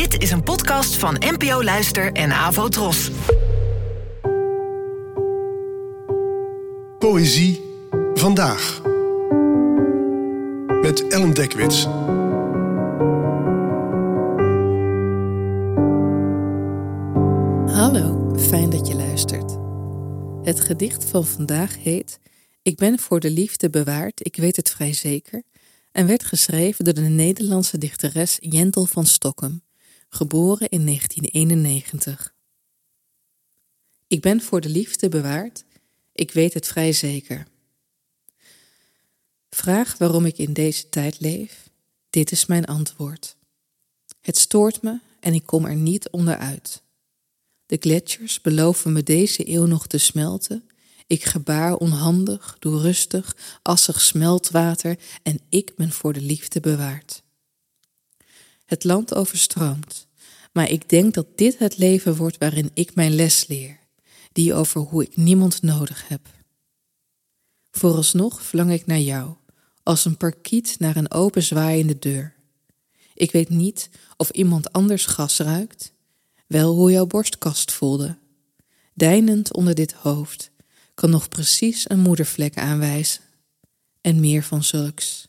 Dit is een podcast van NPO Luister en Avo Tros. Poëzie vandaag. Met Ellen Dekwits. Hallo, fijn dat je luistert. Het gedicht van vandaag heet Ik ben voor de liefde bewaard, ik weet het vrij zeker, en werd geschreven door de Nederlandse dichteres Jentel van Stokkem, geboren in 1991. Ik ben voor de liefde bewaard, ik weet het vrij zeker. Vraag waarom ik in deze tijd leef, dit is mijn antwoord. Het stoort me en ik kom er niet onderuit. De gletsjers beloven me deze eeuw nog te smelten. Ik gebaar onhandig, doe rustig, assig smeltwater en ik ben voor de liefde bewaard. Het land overstroomt, maar ik denk dat dit het leven wordt waarin ik mijn les leer, die over hoe ik niemand nodig heb. Vooralsnog verlang ik naar jou, als een parkiet naar een open zwaaiende deur. Ik weet niet of iemand anders gas ruikt, wel hoe jouw borstkast voelde. Deinend onder dit hoofd kan nog precies een moedervlek aanwijzen. En meer van zulks.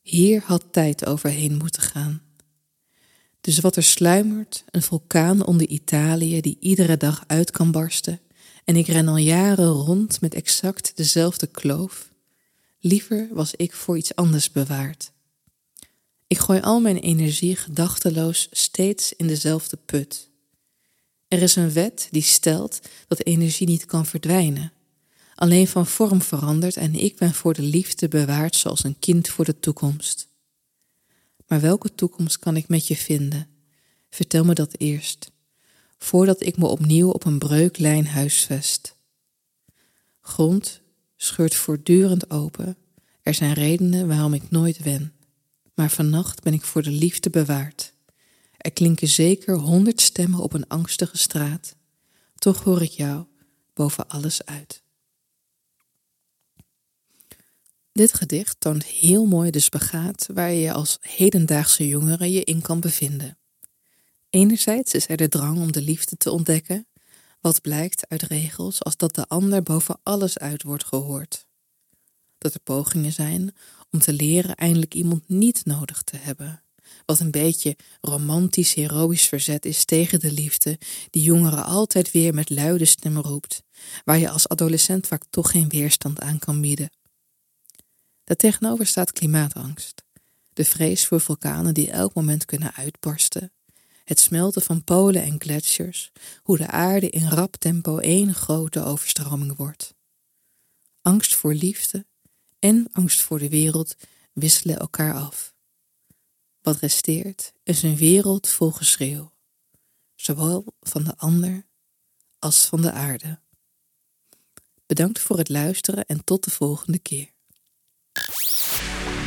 Hier had tijd overheen moeten gaan. Dus wat er sluimert, een vulkaan onder Italië die iedere dag uit kan barsten, en ik ren al jaren rond met exact dezelfde kloof. Liever was ik voor iets anders bewaard. Ik gooi al mijn energie gedachteloos steeds in dezelfde put. Er is een wet die stelt dat energie niet kan verdwijnen, alleen van vorm verandert en ik ben voor de liefde bewaard zoals een kind voor de toekomst. Maar welke toekomst kan ik met je vinden? Vertel me dat eerst, voordat ik me opnieuw op een breuklijn huisvest. Grond scheurt voortdurend open. Er zijn redenen waarom ik nooit wen. Maar vannacht ben ik voor de liefde bewaard. Er klinken zeker honderd stemmen op een angstige straat. Toch hoor ik jou boven alles uit. Dit gedicht toont heel mooi de spagaat waar je als hedendaagse jongere je in kan bevinden. Enerzijds is er de drang om de liefde te ontdekken, wat blijkt uit regels als dat de ander boven alles uit wordt gehoord. Dat er pogingen zijn om te leren eindelijk iemand niet nodig te hebben, wat een beetje romantisch heroïsch verzet is tegen de liefde die jongeren altijd weer met luide stem roept, waar je als adolescent vaak toch geen weerstand aan kan bieden. Daartegenover staat klimaatangst, de vrees voor vulkanen die elk moment kunnen uitbarsten, het smelten van polen en gletsjers, hoe de aarde in rap tempo één grote overstroming wordt. Angst voor liefde en angst voor de wereld wisselen elkaar af. Wat resteert is een wereld vol geschreeuw, zowel van de ander als van de aarde. Bedankt voor het luisteren en tot de volgende keer.